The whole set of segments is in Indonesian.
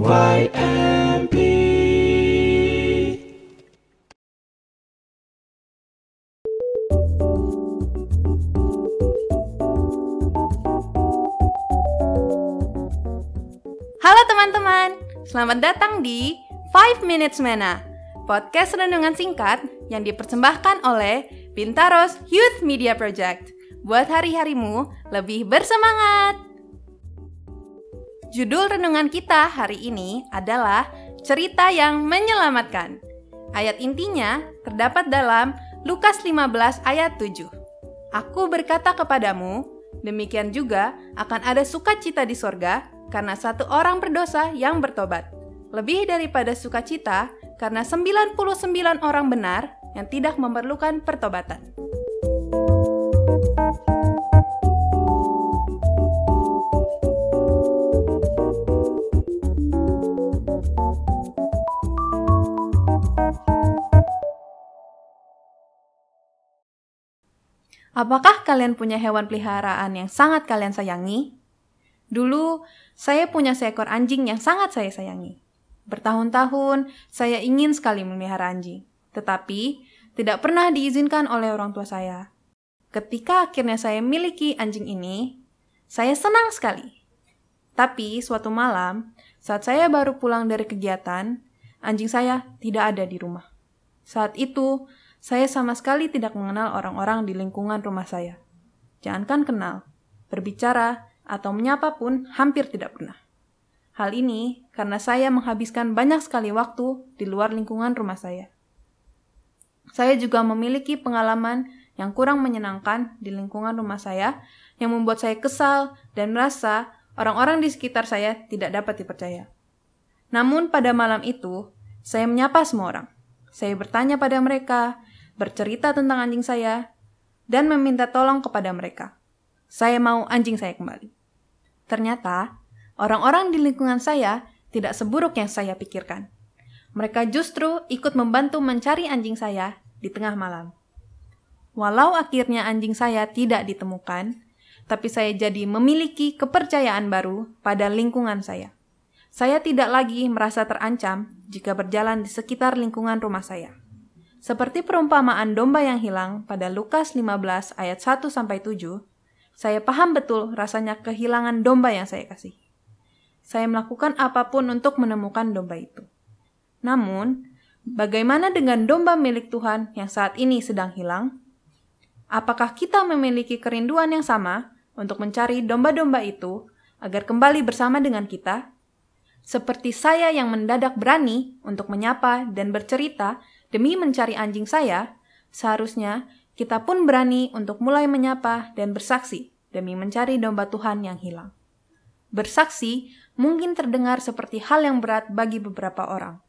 Halo teman-teman, selamat datang di 5 Minutes Mena, podcast renungan singkat yang dipersembahkan oleh Pintaros Youth Media Project. Buat hari-harimu lebih bersemangat. Judul renungan kita hari ini adalah Cerita yang Menyelamatkan. Ayat intinya terdapat dalam Lukas 15 ayat 7. Aku berkata kepadamu, demikian juga akan ada sukacita di sorga karena satu orang berdosa yang bertobat. Lebih daripada sukacita karena 99 orang benar yang tidak memerlukan pertobatan. Apakah kalian punya hewan peliharaan yang sangat kalian sayangi? Dulu, saya punya seekor anjing yang sangat saya sayangi. Bertahun-tahun, saya ingin sekali memelihara anjing. Tetapi, tidak pernah diizinkan oleh orang tua saya. Ketika akhirnya saya miliki anjing ini, saya senang sekali. Tapi, suatu malam, saat saya baru pulang dari kegiatan, anjing saya tidak ada di rumah. Saat itu, saya sama sekali tidak mengenal orang-orang di lingkungan rumah saya. Jangankan kenal, berbicara, atau menyapa pun hampir tidak pernah. Hal ini karena saya menghabiskan banyak sekali waktu di luar lingkungan rumah saya. Saya juga memiliki pengalaman yang kurang menyenangkan di lingkungan rumah saya yang membuat saya kesal dan merasa orang-orang di sekitar saya tidak dapat dipercaya. Namun pada malam itu, saya menyapa semua orang. Saya bertanya pada mereka, bercerita tentang anjing saya, dan meminta tolong kepada mereka. Saya mau anjing saya kembali. Ternyata, orang-orang di lingkungan saya tidak seburuk yang saya pikirkan. Mereka justru ikut membantu mencari anjing saya di tengah malam. Walau akhirnya anjing saya tidak ditemukan, tapi saya jadi memiliki kepercayaan baru pada lingkungan saya. Saya tidak lagi merasa terancam jika berjalan di sekitar lingkungan rumah saya. Seperti perumpamaan domba yang hilang pada Lukas 15 ayat 1 sampai 7, saya paham betul rasanya kehilangan domba yang saya kasih. Saya melakukan apa pun untuk menemukan domba itu. Namun, bagaimana dengan domba milik Tuhan yang saat ini sedang hilang? Apakah kita memiliki kerinduan yang sama untuk mencari domba-domba itu agar kembali bersama dengan kita? Seperti saya yang mendadak berani untuk menyapa dan bercerita Demi mencari anjing saya, seharusnya kita pun berani untuk mulai menyapa dan bersaksi demi mencari domba Tuhan yang hilang. Bersaksi mungkin terdengar seperti hal yang berat bagi beberapa orang.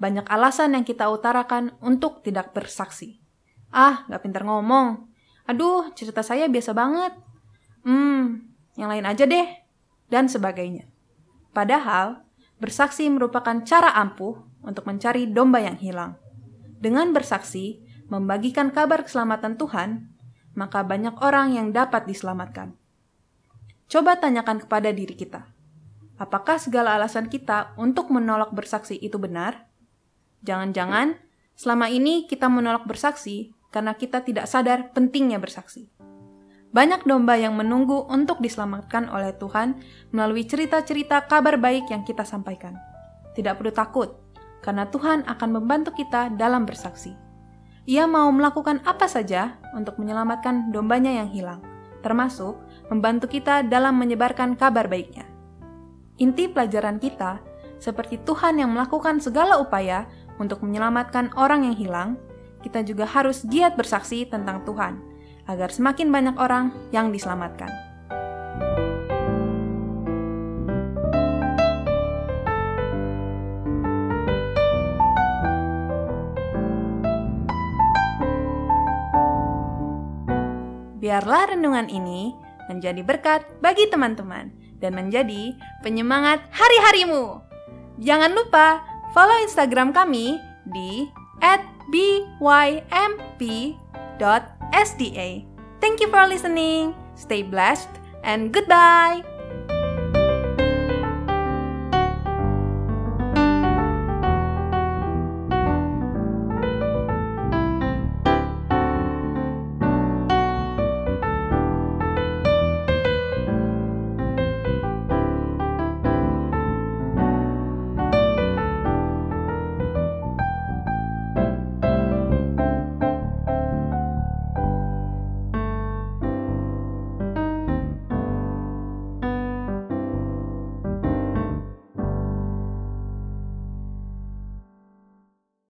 Banyak alasan yang kita utarakan untuk tidak bersaksi. Ah, gak pintar ngomong. Aduh, cerita saya biasa banget. Hmm, yang lain aja deh. Dan sebagainya. Padahal, bersaksi merupakan cara ampuh untuk mencari domba yang hilang. Dengan bersaksi, membagikan kabar keselamatan Tuhan, maka banyak orang yang dapat diselamatkan. Coba tanyakan kepada diri kita, apakah segala alasan kita untuk menolak bersaksi itu benar? Jangan-jangan selama ini kita menolak bersaksi karena kita tidak sadar pentingnya bersaksi. Banyak domba yang menunggu untuk diselamatkan oleh Tuhan melalui cerita-cerita kabar baik yang kita sampaikan. Tidak perlu takut, karena Tuhan akan membantu kita dalam bersaksi. Ia mau melakukan apa saja untuk menyelamatkan dombanya yang hilang, termasuk membantu kita dalam menyebarkan kabar baiknya. Inti pelajaran kita, seperti Tuhan yang melakukan segala upaya untuk menyelamatkan orang yang hilang, kita juga harus giat bersaksi tentang Tuhan, agar semakin banyak orang yang diselamatkan. Biarlah renungan ini menjadi berkat bagi teman-teman dan menjadi penyemangat hari-harimu. Jangan lupa follow Instagram kami di @bymp.sda. Thank you for listening. Stay blessed and goodbye.